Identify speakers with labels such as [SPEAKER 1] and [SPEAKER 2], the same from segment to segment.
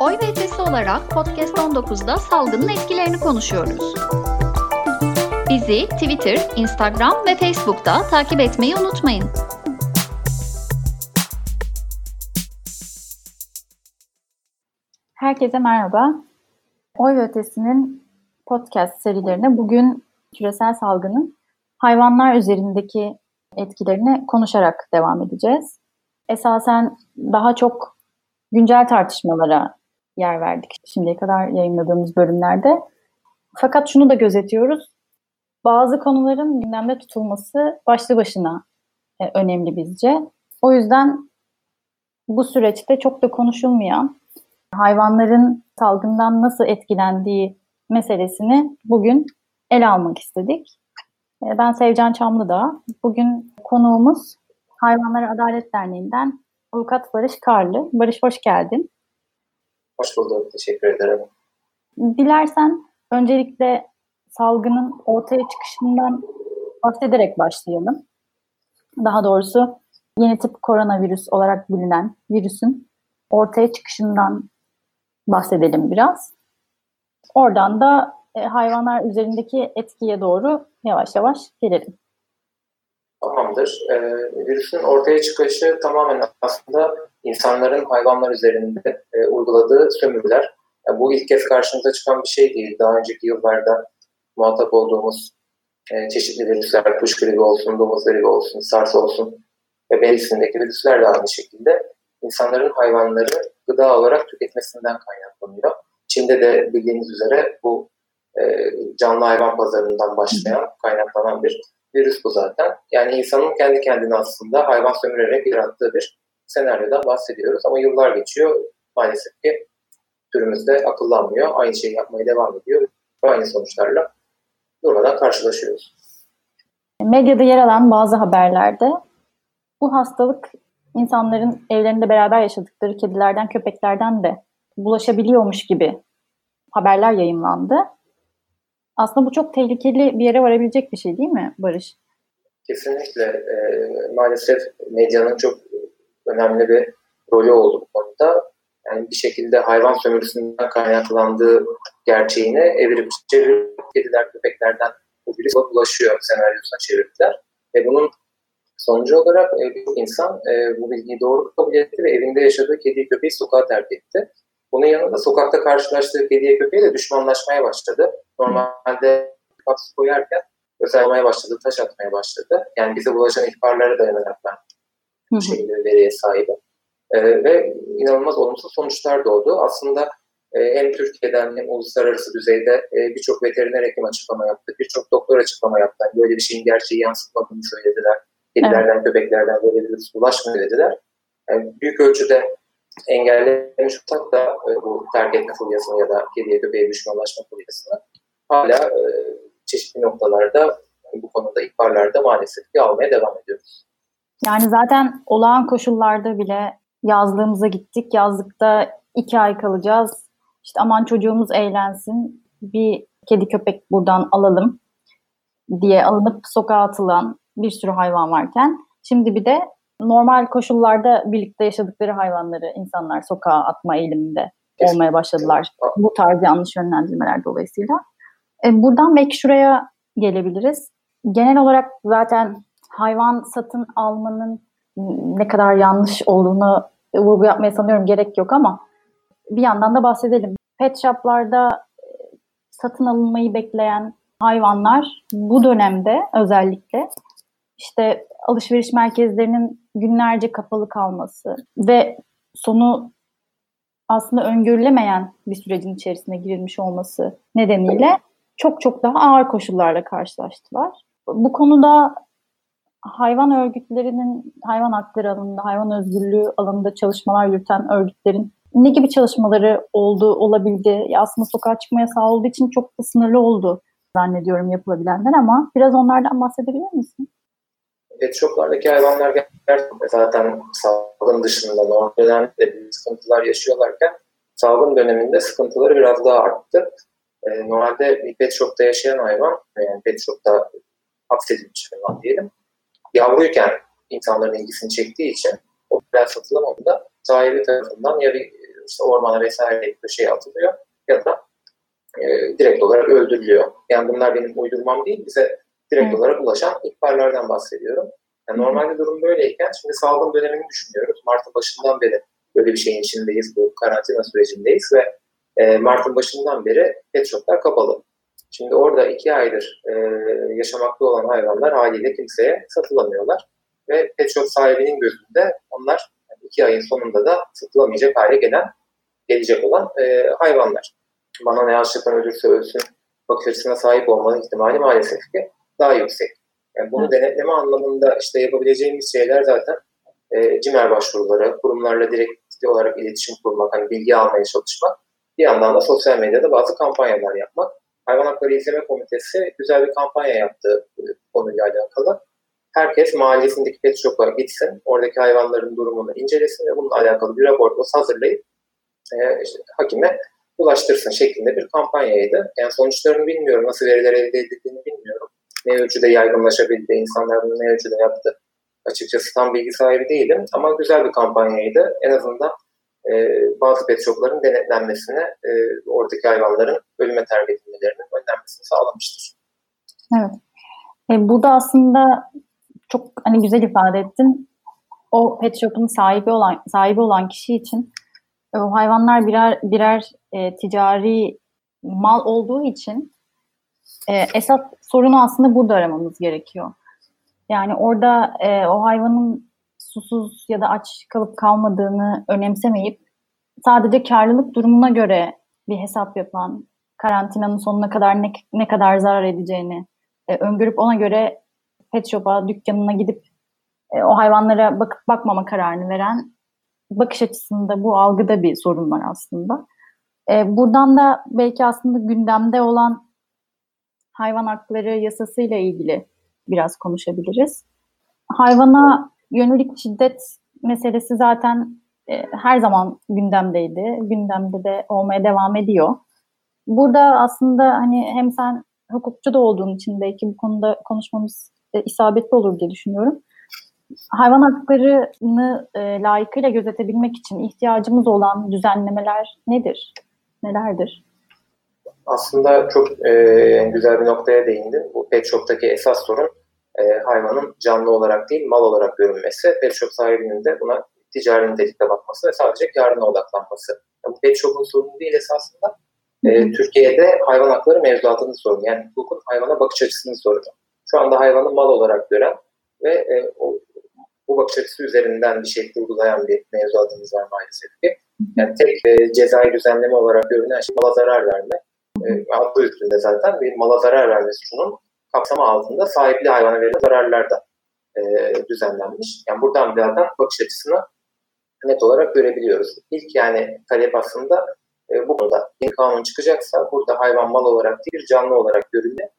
[SPEAKER 1] Oy ve Ötesi olarak Podcast 19'da salgının etkilerini konuşuyoruz. Bizi Twitter, Instagram ve Facebook'ta takip etmeyi unutmayın.
[SPEAKER 2] Herkese merhaba. Oy ve Ötesi'nin podcast serilerine bugün küresel salgının hayvanlar üzerindeki etkilerini konuşarak devam edeceğiz. Esasen daha çok güncel tartışmalara yer verdik şimdiye kadar yayınladığımız bölümlerde. Fakat şunu da gözetiyoruz. Bazı konuların gündemde tutulması başlı başına e, önemli bizce. O yüzden bu süreçte çok da konuşulmayan hayvanların salgından nasıl etkilendiği meselesini bugün ele almak istedik. E, ben Sevcan Çamlıda. Bugün konuğumuz Hayvanlara Adalet Derneği'nden Avukat Barış Karlı. Barış hoş geldin.
[SPEAKER 3] Hoş bulduk. Teşekkür ederim.
[SPEAKER 2] Dilersen öncelikle salgının ortaya çıkışından bahsederek başlayalım. Daha doğrusu yeni tip koronavirüs olarak bilinen virüsün ortaya çıkışından bahsedelim biraz. Oradan da e, hayvanlar üzerindeki etkiye doğru yavaş yavaş gelelim.
[SPEAKER 3] Tamamdır. Ee, virüsün ortaya çıkışı tamamen aslında insanların hayvanlar üzerinde e, uyguladığı sömürüler. Yani bu ilk kez karşımıza çıkan bir şey değil. Daha önceki yıllarda muhatap olduğumuz e, çeşitli virüsler, kuş gribi olsun, domuz gribi olsun, SARS olsun ve berisindeki virüsler de aynı şekilde insanların hayvanları gıda olarak tüketmesinden kaynaklanıyor. Çin'de de bildiğiniz üzere bu e, canlı hayvan pazarından başlayan, kaynaklanan bir virüs bu zaten. Yani insanın kendi kendine aslında hayvan sömürerek yarattığı bir senaryodan bahsediyoruz. Ama yıllar geçiyor. Maalesef ki türümüzde akıllanmıyor. Aynı şeyi yapmaya devam ediyor. Aynı sonuçlarla durmadan karşılaşıyoruz.
[SPEAKER 2] Medyada yer alan bazı haberlerde bu hastalık insanların evlerinde beraber yaşadıkları kedilerden, köpeklerden de bulaşabiliyormuş gibi haberler yayınlandı. Aslında bu çok tehlikeli bir yere varabilecek bir şey değil mi Barış?
[SPEAKER 3] Kesinlikle. E, maalesef medyanın çok önemli bir rolü oldu bu konuda. Yani bir şekilde hayvan sömürüsünden kaynaklandığı gerçeğini evirip çevirip kediler, köpeklerden bu virüs bulaşıyor senaryosuna çevirdiler. Ve bunun sonucu olarak e, birçok insan e, bu bilgiyi doğru kabul etti ve evinde yaşadığı kedi köpeği sokağa terk etti. Bunun yanında sokakta karşılaştığı kediye köpeğe de düşmanlaşmaya başladı. Normalde kapsı koyarken özelmeye başladı, taş atmaya başladı. Yani bize bulaşan ihbarlara dayanarak ben şekilde veriye sahibim. Ee, ve inanılmaz olumsuz sonuçlar doğdu. Aslında e, hem Türkiye'den hem uluslararası düzeyde e, birçok veteriner hekim açıklama yaptı, birçok doktor açıklama yaptı. Yani böyle bir şeyin gerçeği yansıtmadığını söylediler. Kedilerden, evet. köpeklerden böyle bir virüs bulaşmıyor dediler. Yani büyük ölçüde engellemiş olsak da e, bu terk etme furyasını ya da kediye köpeğe düşmanlaşma furyasını hala e, çeşitli noktalarda bu konuda ihbarlarda maalesef ki almaya devam ediyoruz.
[SPEAKER 2] Yani zaten olağan koşullarda bile yazlığımıza gittik. Yazlıkta iki ay kalacağız. İşte aman çocuğumuz eğlensin. Bir kedi köpek buradan alalım diye alınıp sokağa atılan bir sürü hayvan varken şimdi bir de normal koşullarda birlikte yaşadıkları hayvanları insanlar sokağa atma eğiliminde olmaya başladılar. Bu tarz yanlış yönlendirmeler dolayısıyla. E, buradan belki şuraya gelebiliriz. Genel olarak zaten hayvan satın almanın ne kadar yanlış olduğunu vurgu yapmaya sanıyorum gerek yok ama bir yandan da bahsedelim. Pet shoplarda e, satın alınmayı bekleyen hayvanlar bu dönemde özellikle işte alışveriş merkezlerinin günlerce kapalı kalması ve sonu aslında öngörülemeyen bir sürecin içerisine girilmiş olması nedeniyle çok çok daha ağır koşullarla karşılaştılar. Bu konuda hayvan örgütlerinin hayvan hakları alanında, hayvan özgürlüğü alanında çalışmalar yürüten örgütlerin ne gibi çalışmaları oldu, olabildi? Aslında sokağa çıkma yasağı olduğu için çok da sınırlı oldu zannediyorum yapılabilenler ama biraz onlardan bahsedebilir misin?
[SPEAKER 3] pet shoplardaki hayvanlar gerçekten zaten salgın dışında normal dönemde sıkıntılar yaşıyorlarken salgın döneminde sıkıntıları biraz daha arttı. E, normalde bir pet shop'ta yaşayan hayvan, yani pet shop'ta hapsedilmiş hayvan diyelim, yavruyken insanların ilgisini çektiği için o biraz satılamadığında sahibi tarafından ya bir işte ormana vesaire köşeye atılıyor ya da e, direkt olarak öldürülüyor. Yani bunlar benim uydurmam değil, bize direkt olarak ulaşan ihbarlardan bahsediyorum. Yani normalde durum böyleyken şimdi salgın dönemini düşünüyoruz. Mart'ın başından beri böyle bir şeyin içindeyiz, bu karantina sürecindeyiz ve e, Mart'ın başından beri pet shoplar kapalı. Şimdi orada iki aydır e, yaşamakta olan hayvanlar haliyle kimseye satılamıyorlar. Ve pet shop sahibinin gözünde onlar iki ayın sonunda da satılamayacak hale gelen, gelecek olan e, hayvanlar. Bana ne açlıktan ölürse ölsün bakış açısına sahip olmanın ihtimali maalesef ki daha yüksek. Yani bunu Hı. denetleme anlamında işte yapabileceğimiz şeyler zaten e, CİMER başvuruları, kurumlarla direkt olarak iletişim kurmak, hani bilgi almaya çalışmak. Bir yandan da sosyal medyada bazı kampanyalar yapmak. Hayvan Hakları İzleme Komitesi güzel bir kampanya yaptı konuyla alakalı. Herkes mahallesindeki pet shop'a gitsin, oradaki hayvanların durumunu incelesin ve bununla alakalı bir rapor hazırlayıp e, işte, hakime ulaştırsın şeklinde bir kampanyaydı. Yani sonuçlarını bilmiyorum, nasıl veriler elde edildiğini bilmiyorum. Ne ölçüde yaygınlaşabildi, insanlar bunu ne ölçüde yaptı. Açıkçası tam bilgi sahibi değilim ama güzel bir kampanyaydı. En azından e, bazı pet shopların denetlenmesine, e, oradaki hayvanların ölüme terk edilmelerinin önlenmesini sağlamıştır.
[SPEAKER 2] Evet. E, bu da aslında çok hani güzel ifade ettin. O pet shop'un sahibi olan sahibi olan kişi için e, o hayvanlar birer birer e, ticari mal olduğu için e, esas sorunu aslında burada aramamız gerekiyor. Yani orada e, o hayvanın susuz ya da aç kalıp kalmadığını önemsemeyip sadece karlılık durumuna göre bir hesap yapan, karantinanın sonuna kadar ne, ne kadar zarar edeceğini e, öngörüp ona göre pet shop'a, dükkanına gidip e, o hayvanlara bakıp bakmama kararını veren bakış açısında bu algıda bir sorun var aslında. E, buradan da belki aslında gündemde olan hayvan hakları yasasıyla ilgili biraz konuşabiliriz. Hayvana yönelik şiddet meselesi zaten e, her zaman gündemdeydi. Gündemde de olmaya devam ediyor. Burada aslında hani hem sen hukukçu da olduğun için belki bu konuda konuşmamız e, isabetli olur diye düşünüyorum. Hayvan haklarını e, layıkıyla gözetebilmek için ihtiyacımız olan düzenlemeler nedir? Nelerdir?
[SPEAKER 3] Aslında çok e, güzel bir noktaya değindin. Bu pet shop'taki esas sorun e, hayvanın canlı olarak değil mal olarak görünmesi. Pet shop sahibinin de buna ticari nitelikte bakması ve sadece karına odaklanması. Yani bu pet shop'un sorunu değil esasında. E, Türkiye'de hayvan hakları mevzuatının sorunu. Yani hukukun hayvana bakış açısının sorunu. Şu anda hayvanı mal olarak gören ve e, o, bu bakış açısı üzerinden bir şekilde uygulayan bir mevzuatımız var maalesef ki. Yani tek e, cezai düzenleme olarak görünen şey mala zarar verme. E, adı üstünde zaten bir mala zarar verme suçunun kapsamı altında sahipli hayvana verilen zararlar da e, düzenlenmiş. Yani buradan bir zaten bakış açısını net olarak görebiliyoruz. İlk yani talep aslında e, bu konuda yeni kanun çıkacaksa burada hayvan mal olarak değil canlı olarak görülme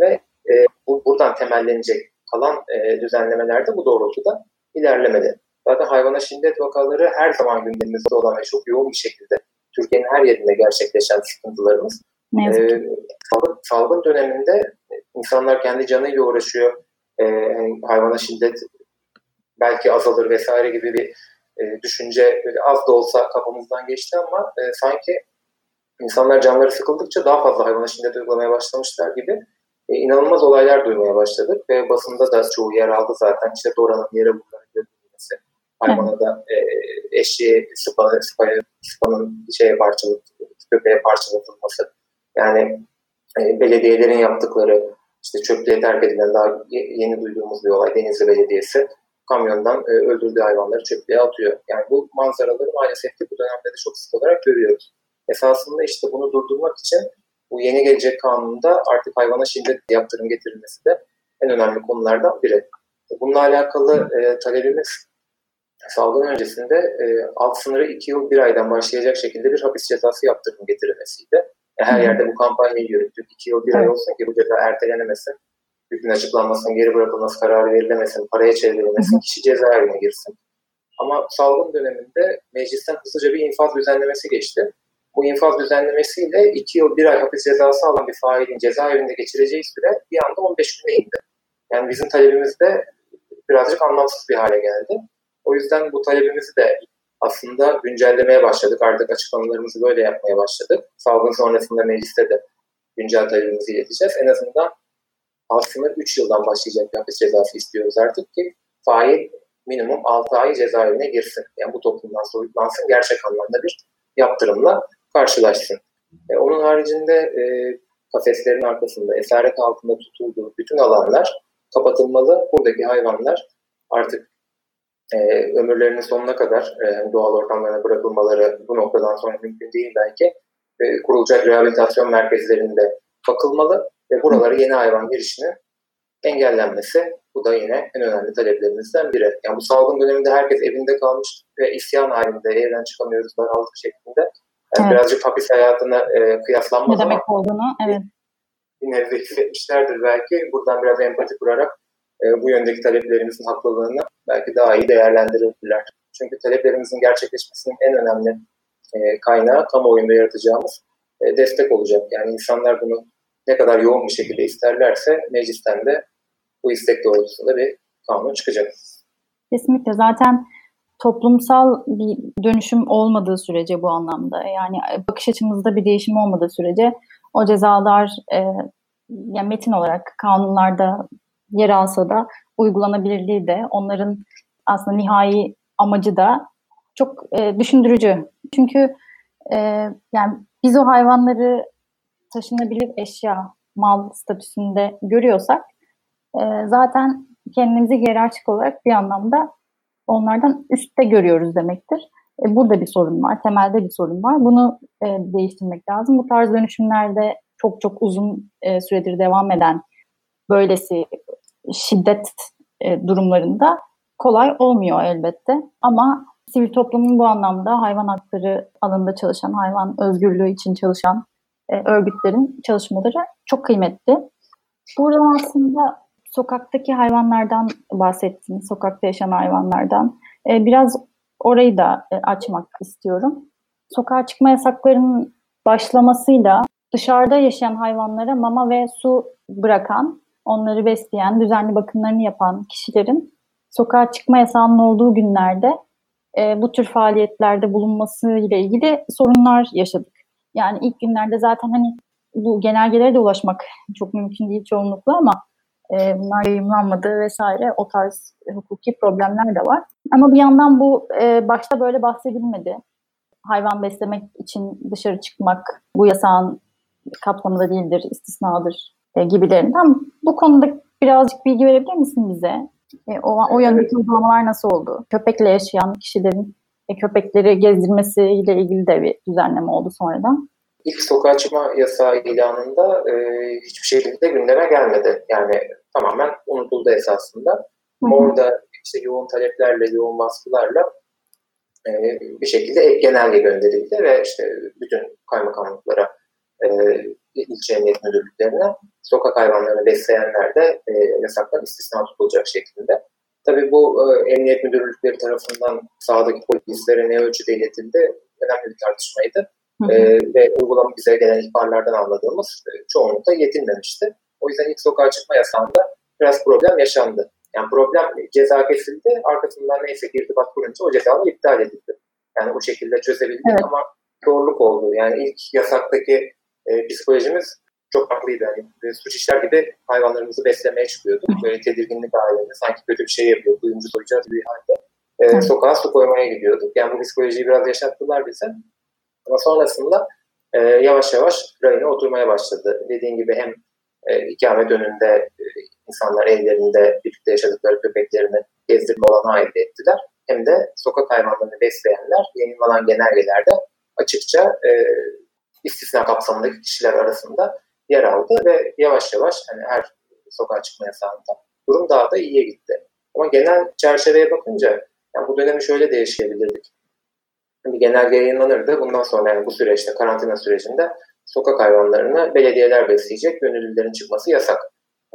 [SPEAKER 3] ve e, bu, buradan temellenecek kalan e, düzenlemelerde bu doğrultuda ilerlemeli. Zaten hayvana şiddet vakaları her zaman gündemimizde olan ve çok yoğun bir şekilde Türkiye'nin her yerinde gerçekleşen sıkıntılarımız. E, salgın, salgın döneminde insanlar kendi canıyla uğraşıyor. E, hayvana şiddet belki azalır vesaire gibi bir e, düşünce az da olsa kafamızdan geçti ama e, sanki insanlar canları sıkıldıkça daha fazla hayvana şiddet uygulamaya başlamışlar gibi e, inanılmaz olaylar duymaya başladık ve basında da çoğu yer aldı zaten. İşte Dora'nın yere vurularak götürülmesi, hayvana da e, eşeği sıpanı, sıpanı, sıpanın şeye parçalı, köpeğe parçalatılması. Yani e, belediyelerin yaptıkları, işte çöplüğe terk edilen daha yeni duyduğumuz bir olay Denizli Belediyesi kamyondan e, öldürdüğü hayvanları çöplüğe atıyor. Yani bu manzaraları maalesef ki bu dönemde de çok sık olarak görüyoruz. Esasında işte bunu durdurmak için bu yeni gelecek kanunda artık hayvana şiddet yaptırım getirilmesi de en önemli konulardan biri. Bununla alakalı e, talebimiz salgın öncesinde e, alt sınırı 2 yıl 1 aydan başlayacak şekilde bir hapis cezası yaptırım getirilmesiydi. Her yerde bu kampanyayı yürüttük. 2 yıl 1 ay olsun ki bu ceza ertelenemesin hükmün açıklanmasının geri bırakılması kararı verilemesin, paraya çevrilmesin, kişi cezaevine girsin. Ama salgın döneminde meclisten hızlıca bir infaz düzenlemesi geçti. Bu infaz düzenlemesiyle 2 yıl 1 ay hapis cezası alan bir failin cezaevinde geçireceği süre bir anda 15 güne indi. Yani bizim talebimiz de birazcık anlamsız bir hale geldi. O yüzden bu talebimizi de aslında güncellemeye başladık. Artık açıklamalarımızı böyle yapmaya başladık. Salgın sonrasında mecliste de güncel talebimizi ileteceğiz. En azından aslında 3 yıldan başlayacak bir hapis cezası istiyoruz artık ki fail minimum 6 ay cezaevine girsin. Yani bu toplumdan soyutlansın, gerçek anlamda bir yaptırımla karşılaşsın. E, onun haricinde e, kafeslerin arkasında, esaret altında tutulduğu bütün alanlar kapatılmalı. Buradaki hayvanlar artık e, ömürlerinin sonuna kadar e, doğal ortamlarına bırakılmaları bu noktadan sonra mümkün değil belki. E, kurulacak rehabilitasyon merkezlerinde bakılmalı ve buralara yeni hayvan girişinin engellenmesi bu da yine en önemli taleplerimizden biri. Yani bu salgın döneminde herkes evinde kalmış ve isyan halinde evden çıkamıyoruz daraldık şeklinde. Yani evet. Birazcık hapis hayatına e, kıyaslanmaz
[SPEAKER 2] ne demek olduğunu evet.
[SPEAKER 3] bir nebze hissetmişlerdir belki. Buradan biraz empati kurarak e, bu yöndeki taleplerimizin haklılığını belki daha iyi değerlendirebilirler. Çünkü taleplerimizin gerçekleşmesinin en önemli e, kaynağı kamuoyunda yaratacağımız e, destek olacak. Yani insanlar bunu ne kadar yoğun bir şekilde isterlerse meclisten de bu istek doğrultusunda bir kanun çıkacak.
[SPEAKER 2] Kesinlikle zaten toplumsal bir dönüşüm olmadığı sürece bu anlamda yani bakış açımızda bir değişim olmadığı sürece o cezalar e, yani metin olarak kanunlarda yer alsa da uygulanabilirliği de onların aslında nihai amacı da çok e, düşündürücü. Çünkü e, yani biz o hayvanları taşınabilir eşya, mal statüsünde görüyorsak e, zaten kendimizi hiyerarşik olarak bir anlamda onlardan üstte görüyoruz demektir. E, burada bir sorun var, temelde bir sorun var. Bunu e, değiştirmek lazım. Bu tarz dönüşümlerde çok çok uzun e, süredir devam eden böylesi şiddet e, durumlarında kolay olmuyor elbette. Ama sivil toplumun bu anlamda hayvan hakları alanında çalışan, hayvan özgürlüğü için çalışan e, örgütlerin çalışmaları çok kıymetli. Burada aslında sokaktaki hayvanlardan bahsettim, sokakta yaşayan hayvanlardan. E, biraz orayı da e, açmak istiyorum. Sokağa çıkma yasaklarının başlamasıyla dışarıda yaşayan hayvanlara mama ve su bırakan, onları besleyen, düzenli bakımlarını yapan kişilerin sokağa çıkma yasağının olduğu günlerde e, bu tür faaliyetlerde bulunması ile ilgili sorunlar yaşadık. Yani ilk günlerde zaten hani bu genelgelere de ulaşmak çok mümkün değil çoğunlukla ama e, bunlar yayınlanmadı vesaire o tarz hukuki problemler de var. Ama bir yandan bu e, başta böyle bahsedilmedi. Hayvan beslemek için dışarı çıkmak bu yasağın kapsamında değildir, istisnadır e, gibilerinden. Bu konuda birazcık bilgi verebilir misin bize? E, o, o yöndeki uygulamalar nasıl oldu? Köpekle yaşayan kişilerin e, köpekleri gezdirmesiyle ilgili de bir düzenleme oldu sonradan
[SPEAKER 3] ilk sokağa çıkma yasağı ilanında e, hiçbir şekilde gündeme gelmedi. Yani tamamen unutuldu esasında. Hı hı. Orada işte yoğun taleplerle, yoğun baskılarla e, bir şekilde ek genelge gönderildi ve işte bütün kaymakamlıklara, e, ilçe emniyet müdürlüklerine sokak hayvanlarını besleyenler de e, yasaktan istisna tutulacak şeklinde. Tabii bu e, emniyet müdürlükleri tarafından sahadaki polislere ne ölçüde iletildi önemli bir tartışmaydı. Hı E, ve uygulama bize gelen ihbarlardan anladığımız e, çoğunlukla yetinmemişti. O yüzden ilk sokağa çıkma yasağında biraz problem yaşandı. Yani problem ceza kesildi, arkasından neyse ki irtibat kurunca o cezalar iptal edildi. Yani o şekilde çözebildik evet. ama zorluk oldu. Yani ilk yasaktaki e, psikolojimiz çok haklıydı. Yani suç işler gibi hayvanlarımızı beslemeye çıkıyorduk. Böyle tedirginlik halinde sanki kötü bir şey yapıyor, kuyumcu soyacağız bir halde. E, sokağa su koymaya gidiyorduk. Yani bu psikolojiyi biraz yaşattılar bize. Ama sonrasında e, yavaş yavaş rayına oturmaya başladı. Dediğim gibi hem e, ikamet önünde e, insanlar evlerinde birlikte yaşadıkları köpeklerini gezdirme olanağı elde ettiler. Hem de sokak hayvanlarını besleyenler yayınlanan genelgelerde açıkça e, istisna kapsamındaki kişiler arasında yer aldı ve yavaş yavaş hani her sokağa çıkma yasağında durum daha da iyiye gitti. Ama genel çerçeveye bakınca yani bu dönemi şöyle de yaşayabilirdik bir genelge yayınlanırdı. Bundan sonra yani bu süreçte, karantina sürecinde sokak hayvanlarını belediyeler besleyecek, gönüllülerin çıkması yasak.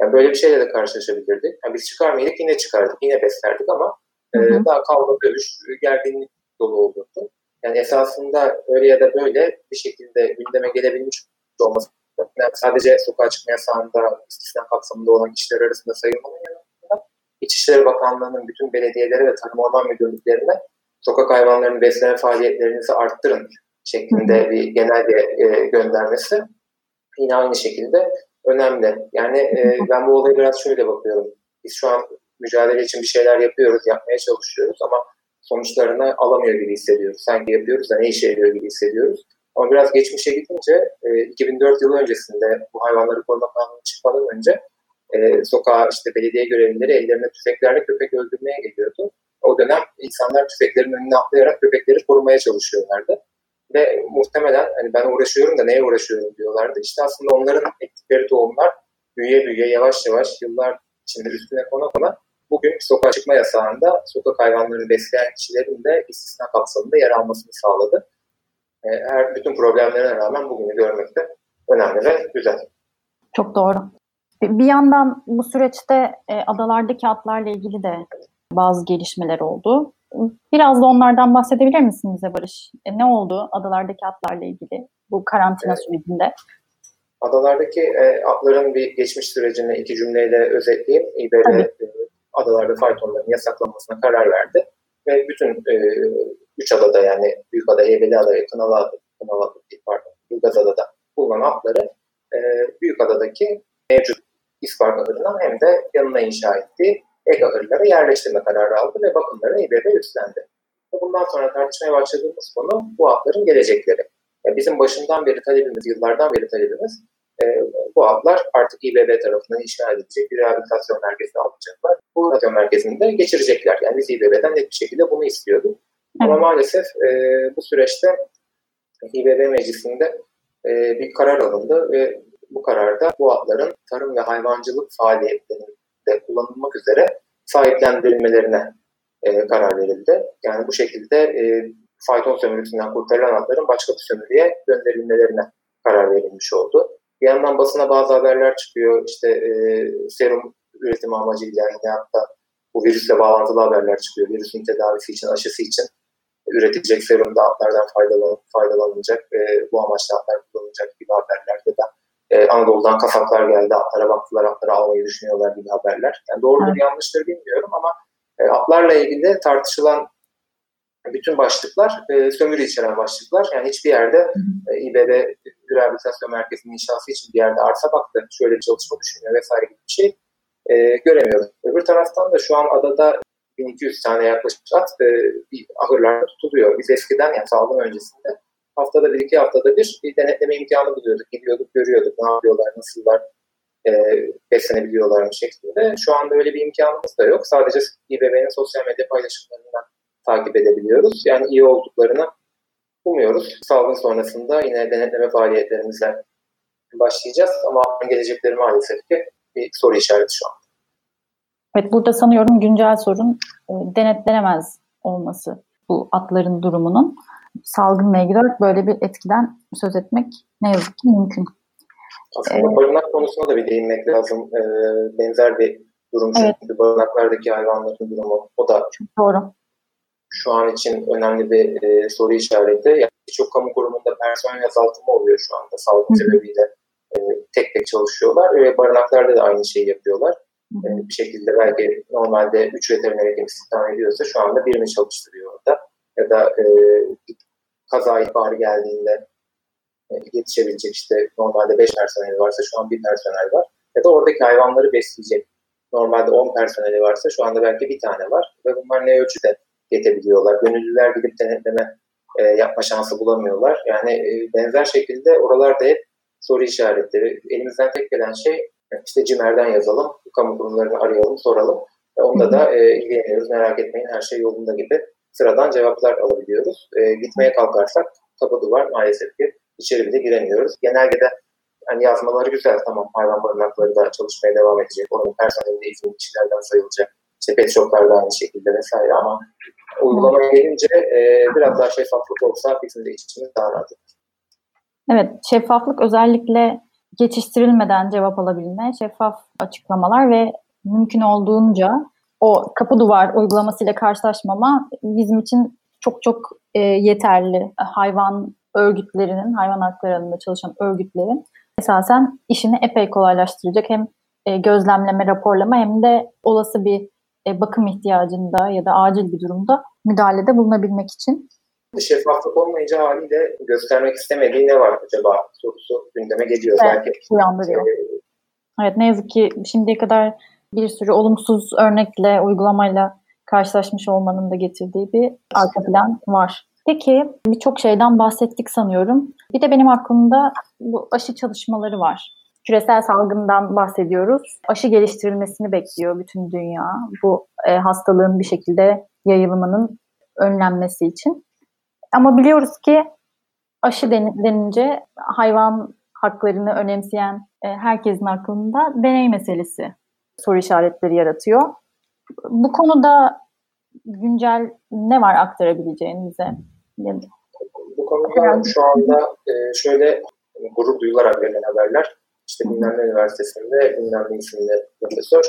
[SPEAKER 3] Yani böyle bir şeyle de karşılaşabilirdik. Yani biz çıkar mıydık? Yine çıkardık, yine beslerdik ama hı hı. E, daha kavga, dövüş, gerginlik dolu olurdu. Yani esasında öyle ya da böyle bir şekilde gündeme gelebilmiş olması yani sadece sokağa çıkma yasağında istisna kapsamında olan kişiler arasında sayılmanın yanında İçişleri Bakanlığı'nın bütün belediyelere ve Tarım Orman Müdürlüklerine sokak hayvanlarını besleme faaliyetlerinizi arttırın şeklinde bir genel bir e, göndermesi yine aynı şekilde önemli. Yani e, ben bu olaya biraz şöyle bakıyorum. Biz şu an mücadele için bir şeyler yapıyoruz, yapmaya çalışıyoruz ama sonuçlarını alamıyor gibi hissediyoruz. Sanki yapıyoruz da ne işe yarıyor gibi hissediyoruz. Ama biraz geçmişe gidince e, 2004 yılı öncesinde bu hayvanları koruma kanunu çıkmadan önce e, sokağa işte belediye görevlileri ellerine tüfeklerle köpek öldürmeye geliyordu. O dönem insanlar tüfeklerin önüne atlayarak köpekleri korumaya çalışıyorlardı. Ve muhtemelen hani ben uğraşıyorum da neye uğraşıyorum diyorlardı. İşte aslında onların ektikleri tohumlar büyüye büyüye yavaş yavaş yıllar içinde üstüne kona kona bugün sokağa çıkma yasağında sokak hayvanlarını besleyen kişilerin de istisna kapsamında yer almasını sağladı. E, her bütün problemlerine rağmen bugünü görmek de önemli ve güzel.
[SPEAKER 2] Çok doğru. Bir yandan bu süreçte e, adalardaki atlarla ilgili de bazı gelişmeler oldu. Biraz da onlardan bahsedebilir misin bize Barış? E, ne oldu adalardaki atlarla ilgili bu karantina evet. sürecinde?
[SPEAKER 3] Adalardaki e, atların bir geçmiş sürecini iki cümleyle özetleyeyim. İBB e, adalarda faytonların yasaklanmasına karar verdi. Ve bütün e, üç adada yani Büyükada, Heybeliada ve Kınalı Kınalı, pardon, Ilgazada'da bulunan atları e, Büyükada'daki mevcut İspark ahırına hem de yanına inşa ettiği ek ahırlara yerleştirme kararı aldı ve bakımlarını İBB üstlendi. Ve bundan sonra tartışmaya başladığımız konu bu atların gelecekleri. Yani bizim başından beri talebimiz, yıllardan beri talebimiz e, bu atlar artık İBB tarafından inşa edilecek bir rehabilitasyon merkezi alacaklar. Bu rehabilitasyon merkezinde geçirecekler. Yani biz İBB'den net bir şekilde bunu istiyorduk. Ama maalesef e, bu süreçte İBB meclisinde e, bir karar alındı ve bu kararda bu atların tarım ve hayvancılık faaliyetlerinde kullanılmak üzere sahiplendirilmelerine e, karar verildi. Yani bu şekilde e, fayton sömürüsünden kurtarılan atların başka bir sömürüye gönderilmelerine karar verilmiş oldu. Bir yandan basına bazı haberler çıkıyor. İşte e, serum üretimi amacıyla yine hatta bu virüsle bağlantılı haberler çıkıyor. Virüsün tedavisi için, aşısı için üretilecek serumda atlardan faydalan, faydalanılacak, e, bu amaçla atlar kullanılacak gibi haberler ya da e, Anadolu'dan kasaplar geldi, atlara baktılar, atları almayı düşünüyorlar gibi haberler. Yani doğrudur, evet. yanlıştır bilmiyorum ama e, atlarla ilgili tartışılan bütün başlıklar e, sömürü içeren başlıklar. Yani hiçbir yerde e, İBB Rehabilitasyon Merkezi'nin inşası için bir yerde arsa baktı, şöyle bir çalışma düşünüyor vesaire gibi bir şey e, göremiyoruz. Öbür taraftan da şu an adada 1200 tane yaklaşık at e, bir ahırlarda tutuluyor. Biz eskiden yani salgın öncesinde haftada bir iki haftada bir, bir denetleme imkanı buluyorduk. Gidiyorduk, görüyorduk ne yapıyorlar, nasıllar, e, beslenebiliyorlar şeklinde. Şu anda öyle bir imkanımız da yok. Sadece İBB'nin sosyal medya paylaşımlarından takip edebiliyoruz. Yani iyi olduklarını umuyoruz. Salgın sonrasında yine denetleme faaliyetlerimizle başlayacağız ama gelecekleri maalesef ki bir soru işareti şu an.
[SPEAKER 2] Evet burada sanıyorum güncel sorun e, denetlenemez olması bu atların durumunun salgınla ilgili olarak böyle bir etkiden söz etmek ne yazık ki mümkün.
[SPEAKER 3] Aslında ee, barınak konusuna da bir değinmek lazım. Ee, benzer bir durum evet. çünkü barınaklardaki hayvanların durumu o da
[SPEAKER 2] çok doğru.
[SPEAKER 3] Şu an için önemli bir e, soru işareti. Yani birçok kamu kurumunda personel azaltımı oluyor şu anda salgın sebebiyle. E, tek tek çalışıyorlar ve barınaklarda da aynı şeyi yapıyorlar. E, bir şekilde belki normalde 3 veteriner hekim istihdam ediyorsa şu anda birini çalıştırıyor orada ya da e, kaza ihbarı geldiğinde e, yetişebilecek işte normalde 5 personeli varsa şu an bir personel var. Ya da oradaki hayvanları besleyecek normalde 10 personeli varsa şu anda belki bir tane var ve bunlar ne ölçüde yetebiliyorlar. Gönüllüler gidip denetleme e, yapma şansı bulamıyorlar. Yani e, benzer şekilde oralarda hep soru işaretleri. Elimizden tek gelen şey işte CİMER'den yazalım, kamu kurumlarını arayalım, soralım. Ve onda da e, ilgileniyoruz, merak etmeyin her şey yolunda gibi sıradan cevaplar alabiliyoruz. E, gitmeye kalkarsak kapı duvar maalesef ki içeri bile giremiyoruz. Genelde hani yazmaları güzel tamam hayvan barınakları da çalışmaya devam edecek. Onun personelinde izinli kişilerden sayılacak. İşte pet da aynı şekilde vesaire ama uygulamaya gelince e, biraz daha şeffaflık olsa bizim de işimiz daha rahat.
[SPEAKER 2] Evet, şeffaflık özellikle geçiştirilmeden cevap alabilme, şeffaf açıklamalar ve mümkün olduğunca o kapı duvar uygulamasıyla karşılaşmama bizim için çok çok e, yeterli. Hayvan örgütlerinin, hayvan hakları alanında çalışan örgütlerin esasen işini epey kolaylaştıracak hem e, gözlemleme, raporlama hem de olası bir e, bakım ihtiyacında ya da acil bir durumda müdahalede bulunabilmek için.
[SPEAKER 3] Şeffaflık olmayınca haliyle göstermek istemediği ne var acaba sorusu gündeme geliyor.
[SPEAKER 2] Evet,
[SPEAKER 3] Belki
[SPEAKER 2] uyandırıyor. Evet ne yazık ki şimdiye kadar bir sürü olumsuz örnekle, uygulamayla karşılaşmış olmanın da getirdiği bir arka plan var. Peki birçok şeyden bahsettik sanıyorum. Bir de benim aklımda bu aşı çalışmaları var. Küresel salgından bahsediyoruz. Aşı geliştirilmesini bekliyor bütün dünya. Bu e, hastalığın bir şekilde yayılımının önlenmesi için. Ama biliyoruz ki aşı den- denince hayvan haklarını önemseyen e, herkesin aklında deney meselesi soru işaretleri yaratıyor. Bu konuda güncel ne var aktarabileceğin bize? Ya-
[SPEAKER 3] Bu konuda şu anda e, şöyle gurur duyularak verilen haberler. İşte bilmem ne üniversitesinde bilmem ne isimli profesör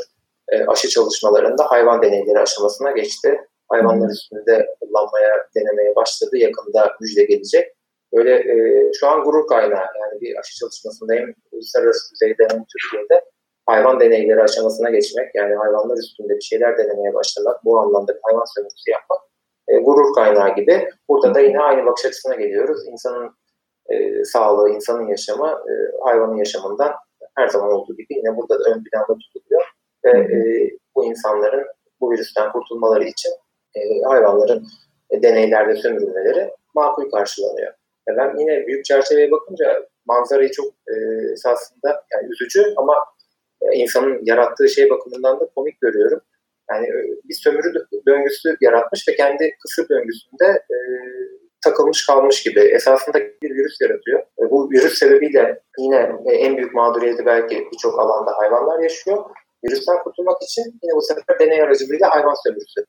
[SPEAKER 3] e, aşı çalışmalarında hayvan deneyleri aşamasına geçti. Hayvanlar üstünde kullanmaya, denemeye başladı. Yakında müjde gelecek. Böyle e, şu an gurur kaynağı. Yani bir aşı çalışmasında hem uluslararası düzeyde hem Türkiye'de hayvan deneyleri aşamasına geçmek, yani hayvanlar üstünde bir şeyler denemeye başlamak, bu anlamda hayvan sömürüsü yapmak e, gurur kaynağı gibi. Burada da yine aynı bakış açısına geliyoruz. İnsanın e, sağlığı, insanın yaşamı e, hayvanın yaşamından her zaman olduğu gibi yine burada da ön planda tutuluyor. Ve e, bu insanların bu virüsten kurtulmaları için e, hayvanların e, deneylerde sömürülmeleri makul karşılanıyor. E, ben yine büyük çerçeveye bakınca manzarayı çok e, esasında yani üzücü ama e, insanın yarattığı şey bakımından da komik görüyorum. Yani e, bir sömürü döngüsü yaratmış ve kendi kısır döngüsünde e, takılmış kalmış gibi esasında bir virüs yaratıyor. E, bu virüs sebebiyle yine e, en büyük mağduriyeti belki birçok alanda hayvanlar yaşıyor. Virüsten kurtulmak için yine bu sefer deney aracılığıyla hayvan sömürüsü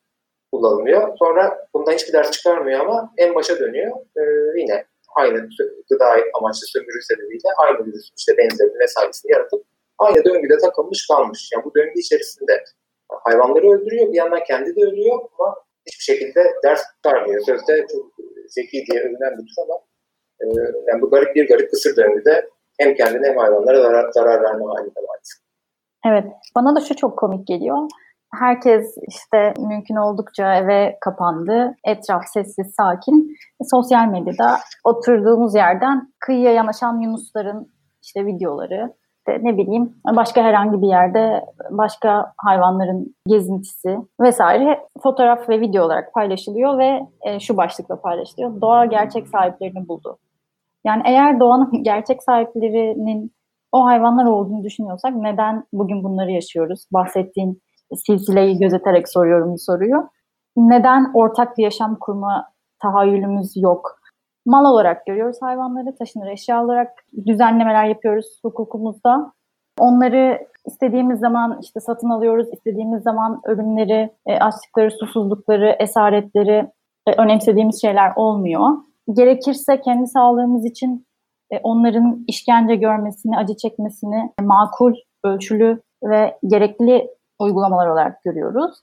[SPEAKER 3] kullanılıyor. Sonra bundan hiçbir ders çıkarmıyor ama en başa dönüyor. E, yine aynı gıda amaçlı sömürü sebebiyle aynı virüs işte benzerini vesairesini yaratıp aynı döngüde takılmış kalmış. Yani bu döngü içerisinde hayvanları öldürüyor bir yandan kendi de ölüyor ama hiçbir şekilde ders çıkarmıyor. Sözde çok zeki diye övünen bir tür ama e, yani bu garip bir garip kısır döngüde hem kendine hem hayvanlara zarar, zarar verme halinde maalesef.
[SPEAKER 2] Evet, bana da şu çok komik geliyor. Herkes işte mümkün oldukça eve kapandı. Etraf sessiz, sakin. Sosyal medyada oturduğumuz yerden kıyıya yanaşan yunusların işte videoları, işte ne bileyim başka herhangi bir yerde başka hayvanların gezintisi vesaire fotoğraf ve video olarak paylaşılıyor ve e, şu başlıkla paylaşılıyor. Doğa gerçek sahiplerini buldu. Yani eğer doğanın gerçek sahiplerinin o hayvanlar olduğunu düşünüyorsak neden bugün bunları yaşıyoruz? Bahsettiğin silsileyi gözeterek soruyorum bu soruyu. Neden ortak bir yaşam kurma tahayyülümüz yok? Mal olarak görüyoruz hayvanları, taşınır eşya olarak düzenlemeler yapıyoruz hukukumuzda. Onları istediğimiz zaman işte satın alıyoruz, istediğimiz zaman ölümleri, e, açlıkları, susuzlukları, esaretleri e, önemsediğimiz şeyler olmuyor. Gerekirse kendi sağlığımız için e, onların işkence görmesini, acı çekmesini makul, ölçülü ve gerekli uygulamalar olarak görüyoruz.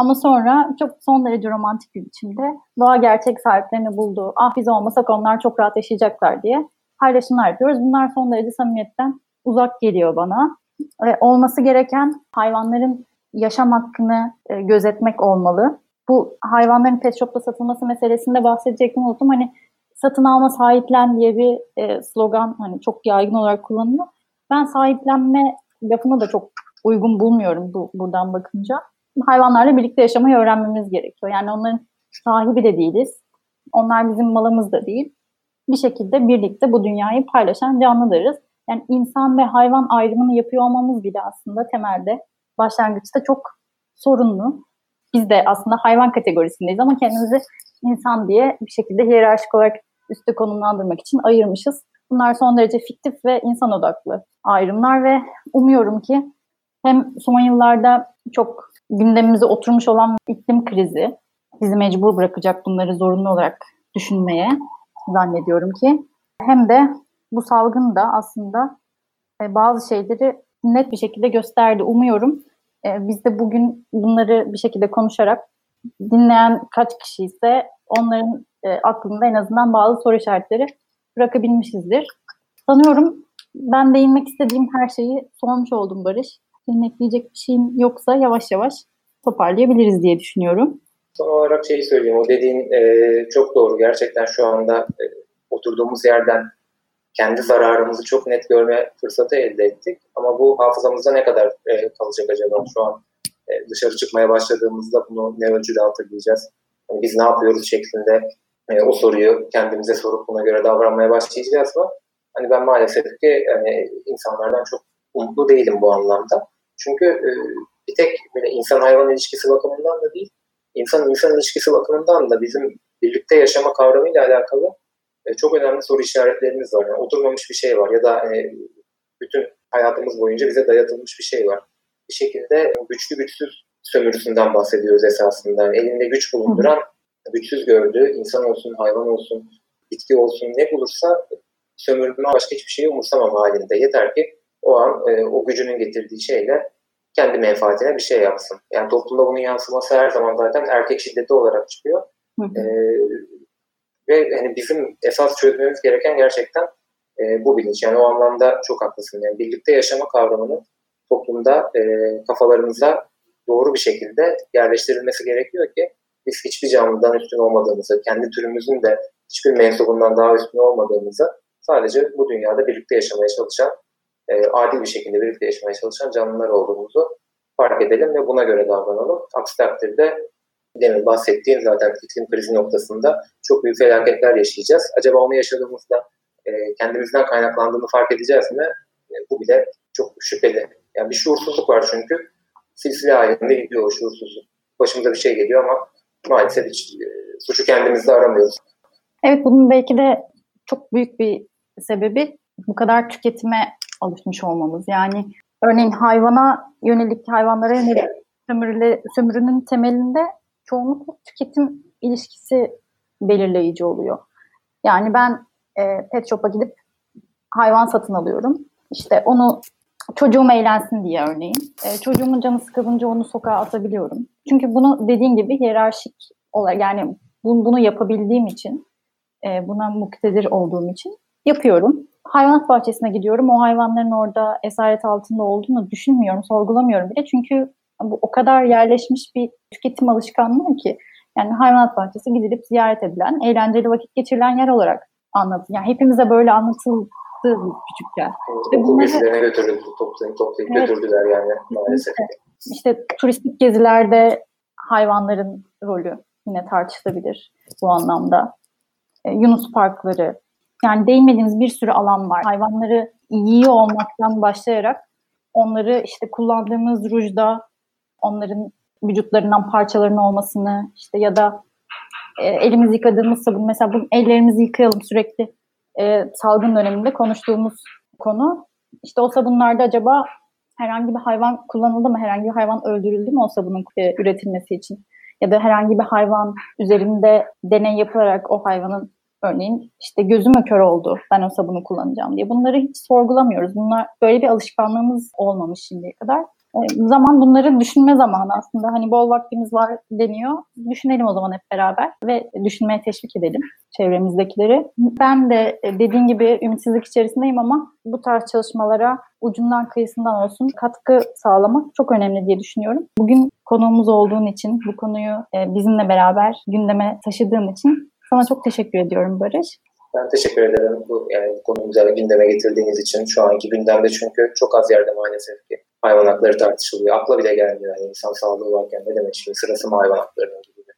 [SPEAKER 2] Ama sonra çok son derece romantik bir biçimde doğa gerçek sahiplerini buldu. Ah biz olmasak onlar çok rahat yaşayacaklar diye paylaşımlar yapıyoruz. Bunlar son derece samimiyetten uzak geliyor bana. Ve olması gereken hayvanların yaşam hakkını e, gözetmek olmalı. Bu hayvanların pet shop'ta satılması meselesinde bahsedecektim unuttum. Hani satın alma sahiplen diye bir e, slogan hani çok yaygın olarak kullanılıyor. Ben sahiplenme lafını da çok uygun bulmuyorum bu, buradan bakınca. Hayvanlarla birlikte yaşamayı öğrenmemiz gerekiyor. Yani onların sahibi de değiliz. Onlar bizim malımız da değil. Bir şekilde birlikte bu dünyayı paylaşan canlılarız. Yani insan ve hayvan ayrımını yapıyor olmamız bile aslında temelde başlangıçta çok sorunlu. Biz de aslında hayvan kategorisindeyiz ama kendimizi insan diye bir şekilde hiyerarşik olarak üstte konumlandırmak için ayırmışız. Bunlar son derece fiktif ve insan odaklı ayrımlar ve umuyorum ki hem son yıllarda çok gündemimize oturmuş olan iklim krizi bizi mecbur bırakacak bunları zorunlu olarak düşünmeye zannediyorum ki hem de bu salgın da aslında e, bazı şeyleri net bir şekilde gösterdi. Umuyorum e, biz de bugün bunları bir şekilde konuşarak dinleyen kaç kişi ise onların e, aklında en azından bazı soru işaretleri bırakabilmişizdir. Sanıyorum ben değinmek istediğim her şeyi sormuş oldum Barış. Senin ekleyecek bir şeyin yoksa yavaş yavaş toparlayabiliriz diye düşünüyorum.
[SPEAKER 3] Son olarak şeyi söyleyeyim. O dediğin e, çok doğru. Gerçekten şu anda e, oturduğumuz yerden kendi zararımızı çok net görme fırsatı elde ettik. Ama bu hafızamızda ne kadar e, kalacak acaba? Şu an e, dışarı çıkmaya başladığımızda bunu ne ölçüde hatırlayacağız? Yani biz ne yapıyoruz şeklinde e, o soruyu kendimize sorup buna göre davranmaya başlayacağız mı? Hani ben maalesef ki yani insanlardan çok umutlu değilim bu anlamda. Çünkü e, bir tek böyle insan hayvan ilişkisi bakımından da değil, insan insan ilişkisi bakımından da bizim birlikte yaşama kavramıyla alakalı e, çok önemli soru işaretlerimiz var. Yani oturmamış bir şey var ya da e, bütün hayatımız boyunca bize dayatılmış bir şey var. Bir şekilde güçlü güçsüz sömürüsünden bahsediyoruz esasında. Yani elinde güç bulunduran, güçsüz gördüğü insan olsun, hayvan olsun, bitki olsun ne bulursa sömürme başka hiçbir şeyi umursamam halinde. Yeter ki o an e, o gücünün getirdiği şeyle kendi menfaatine bir şey yapsın. Yani toplumda bunun yansıması her zaman zaten erkek şiddeti olarak çıkıyor. Hı hı. E, ve hani bizim esas çözmemiz gereken gerçekten e, bu bilinç. Yani o anlamda çok haklısın. Yani birlikte yaşama kavramını toplumda e, kafalarımıza doğru bir şekilde yerleştirilmesi gerekiyor ki biz hiçbir canlıdan üstün olmadığımızı, kendi türümüzün de hiçbir mensubundan daha üstün olmadığımızı sadece bu dünyada birlikte yaşamaya çalışan, e, adil bir şekilde birlikte yaşamaya çalışan canlılar olduğumuzu fark edelim ve buna göre davranalım. Aksi takdirde demin bahsettiğim zaten iklim krizi noktasında çok büyük felaketler yaşayacağız. Acaba onu yaşadığımızda e, kendimizden kaynaklandığını fark edeceğiz mi? E, bu bile çok şüpheli. Yani bir şuursuzluk var çünkü. Silsile halinde gidiyor o şuursuzluk. Başımıza bir şey geliyor ama maalesef hiç e, suçu kendimizde aramıyoruz.
[SPEAKER 2] Evet bunun belki de çok büyük bir sebebi bu kadar tüketime alışmış olmamız. Yani örneğin hayvana yönelik, hayvanlara yönelik sömürüle, sömürünün temelinde çoğunlukla tüketim ilişkisi belirleyici oluyor. Yani ben e, pet shop'a gidip hayvan satın alıyorum. İşte onu çocuğum eğlensin diye örneğin. E, çocuğumun canı sıkılınca onu sokağa atabiliyorum. Çünkü bunu dediğin gibi hiyerarşik olarak yani bunu, bunu yapabildiğim için e, buna muktedir olduğum için yapıyorum. Hayvanat bahçesine gidiyorum. O hayvanların orada esaret altında olduğunu düşünmüyorum, sorgulamıyorum bile. Çünkü bu o kadar yerleşmiş bir tüketim alışkanlığı ki yani hayvanat bahçesi gidilip ziyaret edilen, eğlenceli vakit geçirilen yer olarak anlatılıyor. Yani hepimize böyle anlatıldı küçükken.
[SPEAKER 3] Okul bunları, gezilerine götürdü, toplayıp, toplayıp evet, götürdüler yani maalesef.
[SPEAKER 2] İşte turistik gezilerde hayvanların rolü yine tartışılabilir bu anlamda. E, Yunus parkları, yani değinmediğimiz bir sürü alan var. Hayvanları yiyor olmaktan başlayarak onları işte kullandığımız rujda onların vücutlarından parçaların olmasını işte ya da e, elimizi yıkadığımız sabun mesela bu ellerimizi yıkayalım sürekli e, salgın döneminde konuştuğumuz konu. İşte o sabunlarda acaba herhangi bir hayvan kullanıldı mı? Herhangi bir hayvan öldürüldü mü o sabunun e, üretilmesi için? Ya da herhangi bir hayvan üzerinde deney yapılarak o hayvanın örneğin işte gözüm kör oldu ben o sabunu kullanacağım diye. Bunları hiç sorgulamıyoruz. Bunlar böyle bir alışkanlığımız olmamış şimdiye kadar. E, zaman bunları düşünme zamanı aslında. Hani bol vaktimiz var deniyor. Düşünelim o zaman hep beraber ve düşünmeye teşvik edelim çevremizdekileri. Ben de e, dediğin gibi ümitsizlik içerisindeyim ama bu tarz çalışmalara ucundan kıyısından olsun katkı sağlamak çok önemli diye düşünüyorum. Bugün konuğumuz olduğun için, bu konuyu e, bizimle beraber gündeme taşıdığın için sana çok teşekkür ediyorum Barış.
[SPEAKER 3] Ben teşekkür ederim bu yani konuyu gündeme getirdiğiniz için. Şu anki gündemde çünkü çok az yerde maalesef ki hayvan hakları tartışılıyor. Akla bile gelmiyor yani insan sağlığı varken ne demek şimdi sırası mı hayvan haklarının gibi bir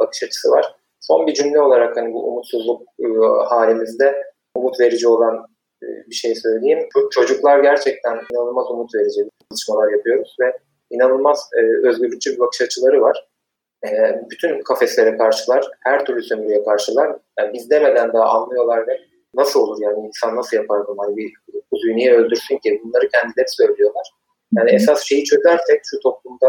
[SPEAKER 3] bakış açısı var. Son bir cümle olarak hani bu umutsuzluk e, halimizde umut verici olan e, bir şey söyleyeyim. Çocuklar gerçekten inanılmaz umut verici çalışmalar yapıyoruz ve inanılmaz e, özgürlükçü bir bakış açıları var. Bütün kafeslere karşılar, her türlü sömürüye karşılar. Yani biz demeden daha anlıyorlar ve nasıl olur yani insan nasıl yapar bunu? Hani bir kuzuyu niye öldürsün ki? Bunları kendileri söylüyorlar. Yani esas şeyi çözersek şu toplumda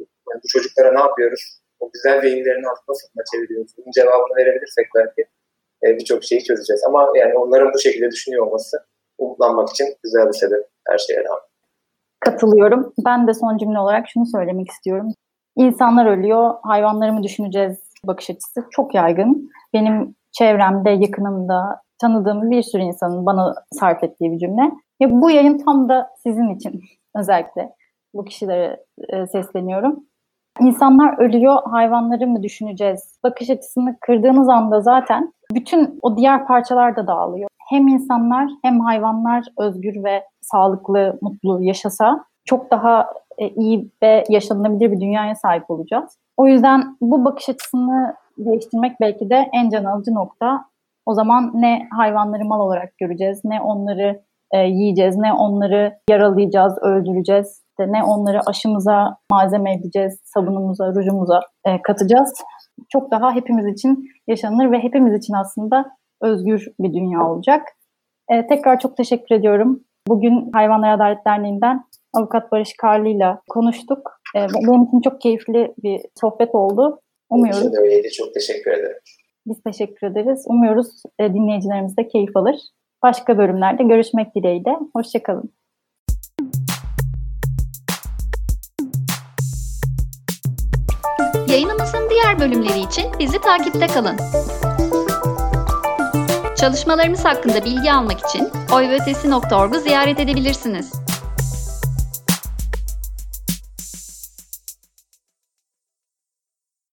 [SPEAKER 3] yani bu çocuklara ne yapıyoruz? O güzel beyinlerin altına sıkma çeviriyoruz. Bunun cevabını verebilirsek belki e, birçok şeyi çözeceğiz. Ama yani onların bu şekilde düşünüyor olması umutlanmak için güzel bir sebep her şeye rağmen.
[SPEAKER 2] Katılıyorum. Ben de son cümle olarak şunu söylemek istiyorum. İnsanlar ölüyor, hayvanları mı düşüneceğiz bakış açısı çok yaygın. Benim çevremde, yakınımda tanıdığım bir sürü insanın bana sarf ettiği bir cümle. Ya bu yayın tam da sizin için özellikle bu kişilere e, sesleniyorum. İnsanlar ölüyor, hayvanları mı düşüneceğiz? Bakış açısını kırdığınız anda zaten bütün o diğer parçalar da dağılıyor. Hem insanlar hem hayvanlar özgür ve sağlıklı, mutlu yaşasa çok daha e, iyi ve yaşanılabilir bir dünyaya sahip olacağız. O yüzden bu bakış açısını değiştirmek belki de en can alıcı nokta. O zaman ne hayvanları mal olarak göreceğiz, ne onları e, yiyeceğiz, ne onları yaralayacağız, öldüreceğiz, de ne onları aşımıza malzeme edeceğiz, sabunumuza, rujumuza e, katacağız. Çok daha hepimiz için yaşanır ve hepimiz için aslında özgür bir dünya olacak. E, tekrar çok teşekkür ediyorum. Bugün Hayvanlar Adalet Derneği'nden Avukat Barış Karlı ile konuştuk. E, benim için çok keyifli bir sohbet oldu.
[SPEAKER 3] Umuyoruz. Benim öyleydi. Çok teşekkür ederim.
[SPEAKER 2] Biz teşekkür ederiz. Umuyoruz e, dinleyicilerimiz de keyif alır. Başka bölümlerde görüşmek dileğiyle. Hoşçakalın.
[SPEAKER 1] Yayınımızın diğer bölümleri için bizi takipte kalın. Çalışmalarımız hakkında bilgi almak için oyvötesi.org'u ziyaret edebilirsiniz.